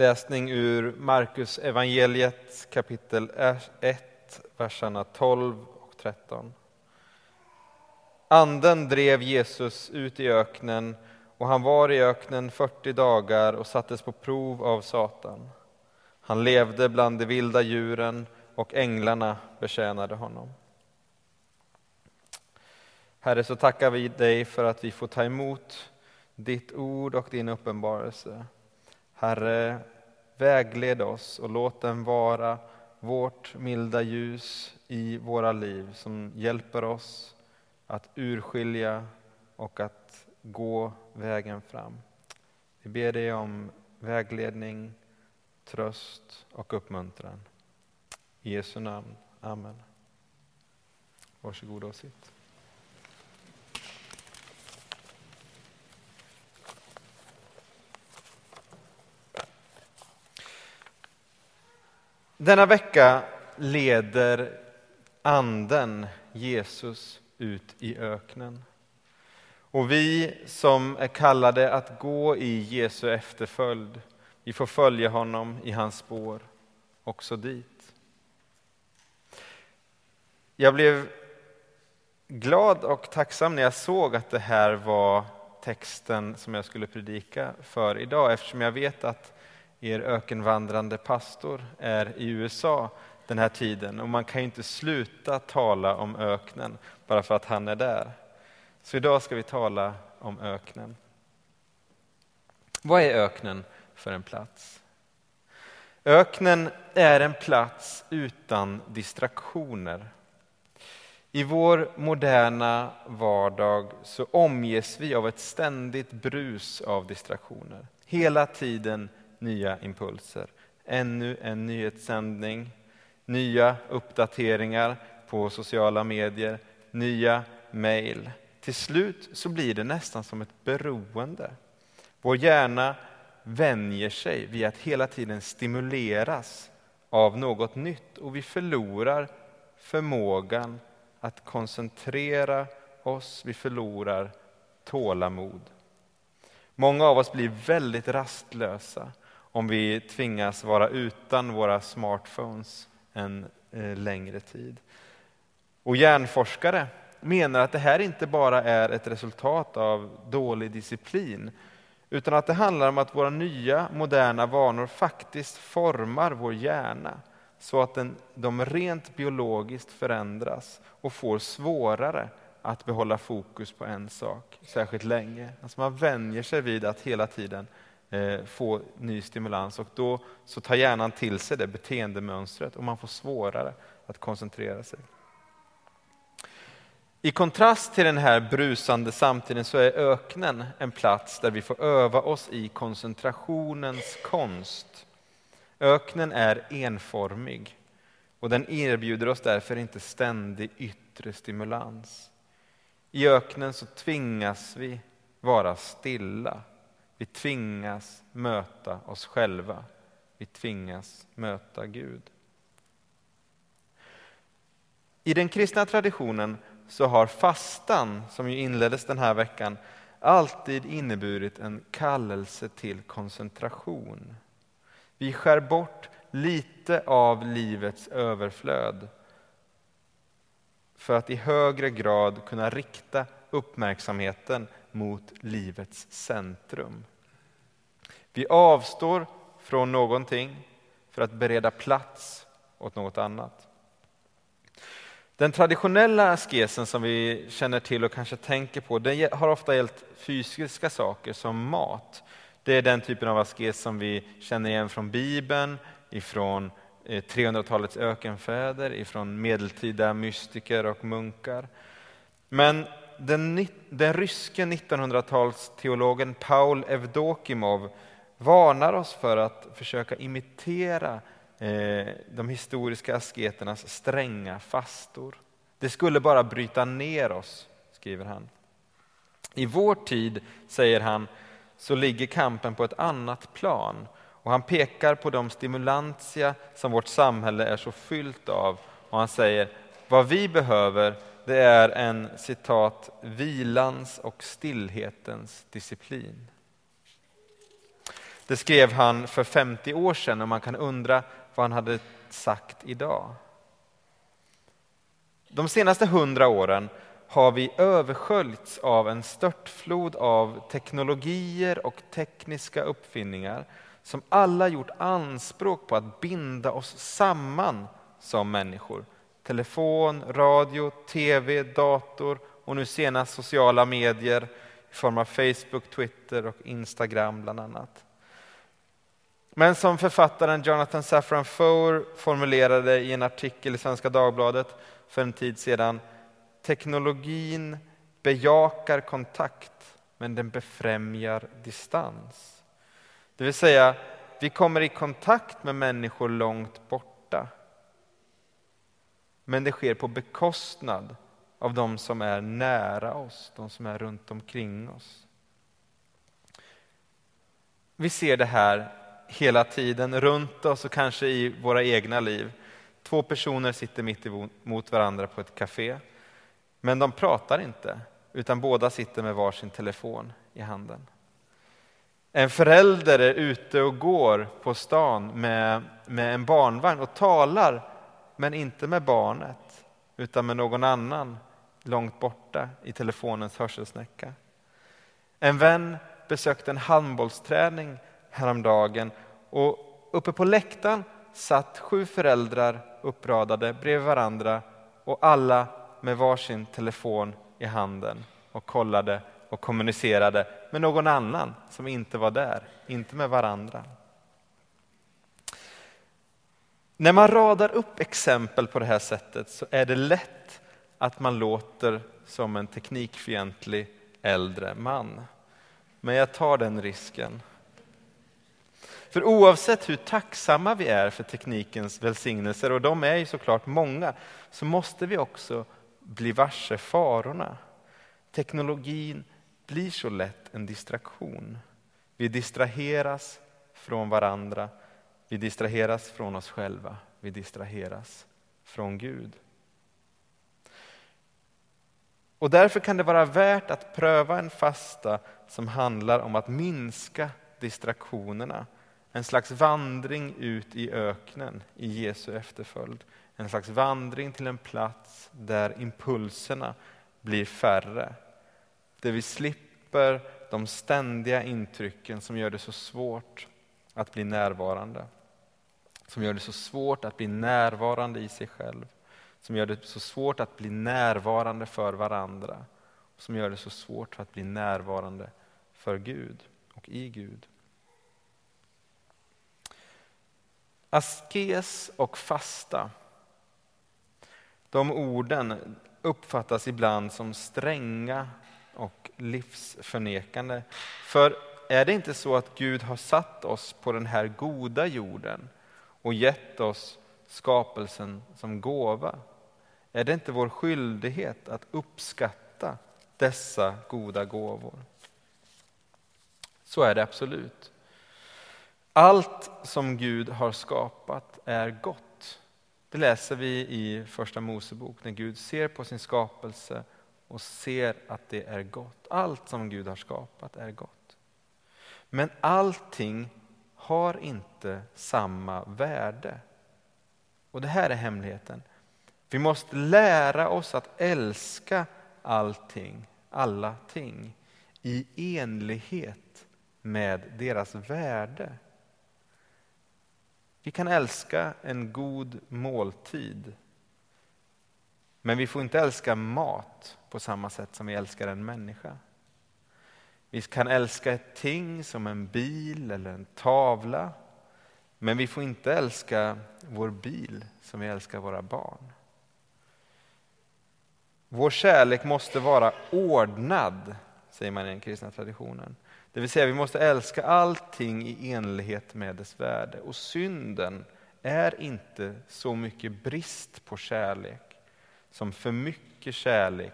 läsning ur Markus evangeliet kapitel 1, verserna 12 och 13. Anden drev Jesus ut i öknen och han var i öknen 40 dagar och sattes på prov av Satan. Han levde bland de vilda djuren och änglarna betjänade honom. Herre, så tackar vi dig för att vi får ta emot ditt ord och din uppenbarelse. Herre, vägled oss och låt den vara vårt milda ljus i våra liv som hjälper oss att urskilja och att gå vägen fram. Vi ber dig om vägledning, tröst och uppmuntran. I Jesu namn. Amen. Varsågoda och sitt. Denna vecka leder Anden Jesus ut i öknen. Och vi som är kallade att gå i Jesu efterföljd, vi får följa honom i hans spår också dit. Jag blev glad och tacksam när jag såg att det här var texten som jag skulle predika för idag eftersom jag vet att er ökenvandrande pastor är i USA den här tiden och man kan ju inte sluta tala om öknen bara för att han är där. Så idag ska vi tala om öknen. Vad är öknen för en plats? Öknen är en plats utan distraktioner. I vår moderna vardag så omges vi av ett ständigt brus av distraktioner. Hela tiden nya impulser. Ännu en nyhetssändning, nya uppdateringar på sociala medier, nya mejl. Till slut så blir det nästan som ett beroende. Vår hjärna vänjer sig vid att hela tiden stimuleras av något nytt och vi förlorar förmågan att koncentrera oss, vi förlorar tålamod. Många av oss blir väldigt rastlösa om vi tvingas vara utan våra smartphones en eh, längre tid. Och hjärnforskare menar att det här inte bara är ett resultat av dålig disciplin utan att det handlar om att våra nya moderna vanor faktiskt formar vår hjärna så att den, de rent biologiskt förändras och får svårare att behålla fokus på en sak särskilt länge. Alltså man vänjer sig vid att hela tiden Eh, få ny stimulans och då så tar hjärnan till sig det beteendemönstret och man får svårare att koncentrera sig. I kontrast till den här brusande samtiden så är öknen en plats där vi får öva oss i koncentrationens konst. Öknen är enformig och den erbjuder oss därför inte ständig yttre stimulans. I öknen så tvingas vi vara stilla. Vi tvingas möta oss själva. Vi tvingas möta Gud. I den kristna traditionen så har fastan, som ju inleddes den här veckan, alltid inneburit en kallelse till koncentration. Vi skär bort lite av livets överflöd för att i högre grad kunna rikta uppmärksamheten mot livets centrum. Vi avstår från någonting för att bereda plats åt något annat. Den traditionella askesen som vi känner till och kanske tänker på, den har ofta gällt fysiska saker som mat. Det är den typen av askes som vi känner igen från Bibeln, ifrån eh, 300-talets ökenfäder, ifrån medeltida mystiker och munkar. Men den, den ryske 1900-talsteologen Paul Evdokimov varnar oss för att försöka imitera eh, de historiska asketernas stränga fastor. Det skulle bara bryta ner oss, skriver han. I vår tid, säger han, så ligger kampen på ett annat plan och han pekar på de stimulantia som vårt samhälle är så fyllt av och han säger vad vi behöver det är en citat vilans och stillhetens disciplin. Det skrev han för 50 år sedan och man kan undra vad han hade sagt idag. De senaste hundra åren har vi översköljts av en störtflod av teknologier och tekniska uppfinningar som alla gjort anspråk på att binda oss samman som människor. Telefon, radio, tv, dator och nu senast sociala medier i form av Facebook, Twitter och Instagram bland annat. Men som författaren Jonathan Safran Foer formulerade i en artikel i Svenska Dagbladet för en tid sedan, teknologin bejakar kontakt men den befrämjar distans. Det vill säga, vi kommer i kontakt med människor långt borta. Men det sker på bekostnad av de som är nära oss, de som är runt omkring oss. Vi ser det här hela tiden runt oss och kanske i våra egna liv. Två personer sitter mitt emot varandra på ett café. Men de pratar inte, utan båda sitter med varsin telefon i handen. En förälder är ute och går på stan med, med en barnvagn och talar, men inte med barnet, utan med någon annan långt borta i telefonens hörselsnäcka. En vän besökte en handbollsträning häromdagen och uppe på läktaren satt sju föräldrar uppradade bredvid varandra och alla med varsin telefon i handen och kollade och kommunicerade med någon annan som inte var där, inte med varandra. När man radar upp exempel på det här sättet så är det lätt att man låter som en teknikfientlig äldre man. Men jag tar den risken. För oavsett hur tacksamma vi är för teknikens välsignelser, och de är ju såklart många, så måste vi också bli varse farorna. Teknologin blir så lätt en distraktion. Vi distraheras från varandra, vi distraheras från oss själva, vi distraheras från Gud. Och därför kan det vara värt att pröva en fasta som handlar om att minska distraktionerna. En slags vandring ut i öknen i Jesu efterföljd. En slags vandring till en plats där impulserna blir färre. Där vi slipper de ständiga intrycken som gör det så svårt att bli närvarande. Som gör det så svårt att bli närvarande i sig själv. Som gör det så svårt att bli närvarande för varandra. Som gör det så svårt att bli närvarande för Gud och i Gud. Askes och fasta de orden uppfattas ibland som stränga och livsförnekande. För är det inte så att Gud har satt oss på den här goda jorden och gett oss skapelsen som gåva? Är det inte vår skyldighet att uppskatta dessa goda gåvor? Så är det absolut. Allt som Gud har skapat är gott. Det läser vi i Första Mosebok när Gud ser på sin skapelse och ser att det är gott. Allt som Gud har skapat är gott. Men allting har inte samma värde. Och det här är hemligheten. Vi måste lära oss att älska allting, alla ting i enlighet med deras värde. Vi kan älska en god måltid. Men vi får inte älska mat på samma sätt som vi älskar en människa. Vi kan älska ett ting som en bil eller en tavla. Men vi får inte älska vår bil som vi älskar våra barn. Vår kärlek måste vara ordnad, säger man i den kristna traditionen. Det vill säga vi måste älska allting i enlighet med dess värde. Och synden är inte så mycket brist på kärlek som för mycket kärlek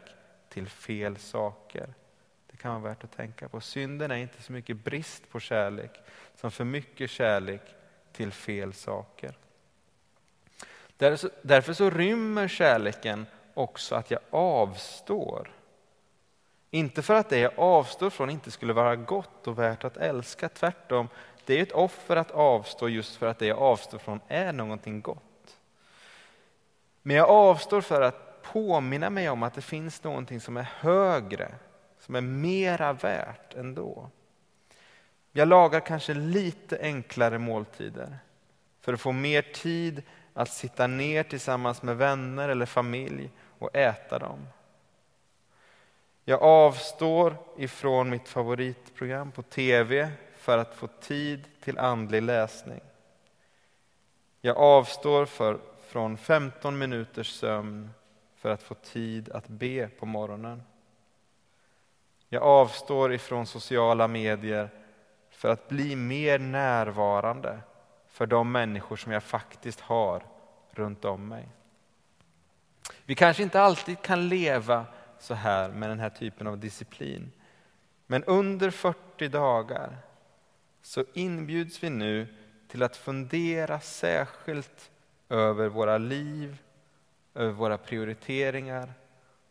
till fel saker. Det kan vara värt att tänka på. Synden är inte så mycket brist på kärlek som för mycket kärlek till fel saker. Därför så rymmer kärleken också att jag avstår inte för att det jag avstår från inte skulle vara gott och värt att älska, tvärtom. det är ett offer att avstå just för att det jag avstår från är någonting gott. Men jag avstår för att påminna mig om att det finns någonting som är högre, som är mera värt ändå. Jag lagar kanske lite enklare måltider för att få mer tid att sitta ner tillsammans med vänner eller familj och äta dem. Jag avstår ifrån mitt favoritprogram på tv för att få tid till andlig läsning. Jag avstår för, från 15 minuters sömn för att få tid att be på morgonen. Jag avstår ifrån sociala medier för att bli mer närvarande för de människor som jag faktiskt har runt om mig. Vi kanske inte alltid kan leva så här med den här typen av disciplin. Men under 40 dagar så inbjuds vi nu till att fundera särskilt över våra liv, över våra prioriteringar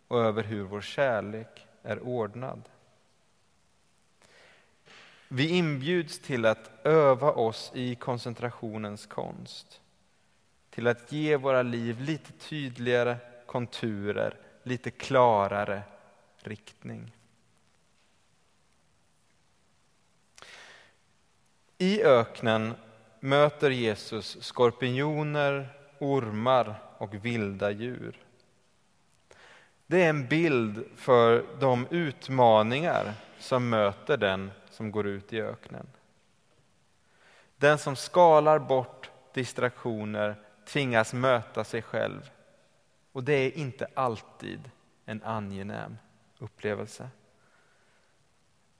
och över hur vår kärlek är ordnad. Vi inbjuds till att öva oss i koncentrationens konst. Till att ge våra liv lite tydligare konturer, lite klarare riktning. I öknen möter Jesus skorpioner, ormar och vilda djur. Det är en bild för de utmaningar som möter den som går ut i öknen. Den som skalar bort distraktioner tvingas möta sig själv. Och det är inte alltid en angenäm upplevelse.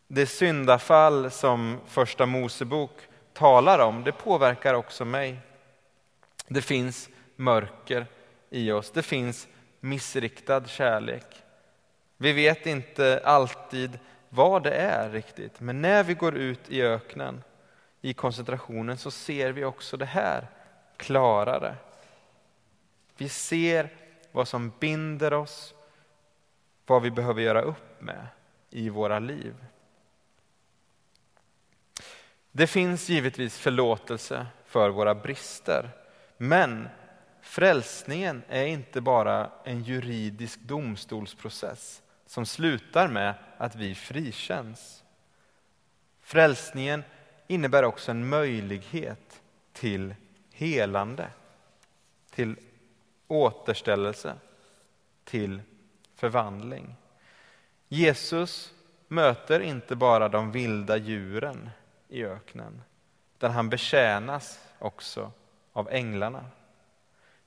Det syndafall som Första Mosebok talar om, det påverkar också mig. Det finns mörker i oss, det finns missriktad kärlek. Vi vet inte alltid vad det är riktigt, men när vi går ut i öknen, i koncentrationen, så ser vi också det här klarare. Vi ser vad som binder oss, vad vi behöver göra upp med i våra liv. Det finns givetvis förlåtelse för våra brister, men frälsningen är inte bara en juridisk domstolsprocess som slutar med att vi frikänns. Frälsningen innebär också en möjlighet till helande, till återställelse, till förvandling. Jesus möter inte bara de vilda djuren i öknen, utan han betjänas också av änglarna.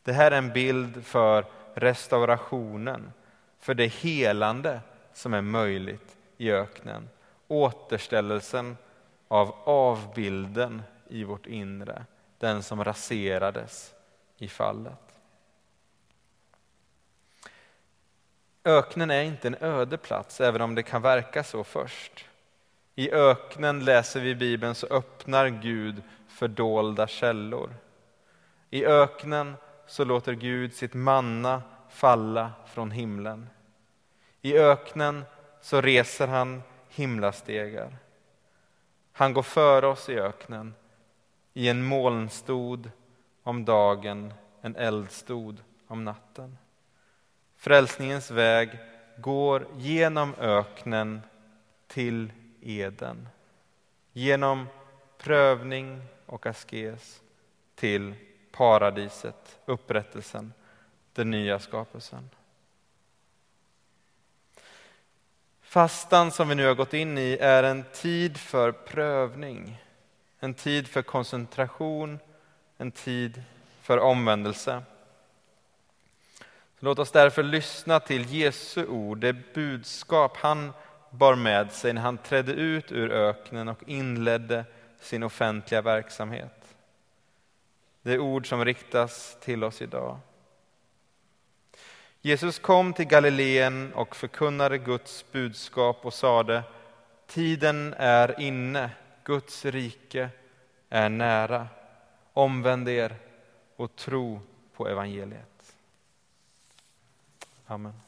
Det här är en bild för restaurationen, för det helande som är möjligt i öknen. Återställelsen av avbilden i vårt inre, den som raserades i fallet. Öknen är inte en öde plats, även om det kan verka så först. I öknen läser vi i Bibeln så öppnar Gud fördolda källor. I öknen så låter Gud sitt manna falla från himlen. I öknen så reser han himlastegar. Han går före oss i öknen i en molnstod om dagen, en eldstod om natten. Frälsningens väg går genom öknen till Eden. Genom prövning och askes till paradiset, upprättelsen, den nya skapelsen. Fastan som vi nu har gått in i är en tid för prövning, en tid för koncentration, en tid för omvändelse. Låt oss därför lyssna till Jesu ord, det budskap han bar med sig när han trädde ut ur öknen och inledde sin offentliga verksamhet. Det är ord som riktas till oss idag. Jesus kom till Galileen och förkunnade Guds budskap och sade Tiden är inne, Guds rike är nära. Omvänd er och tro på evangeliet. Amen.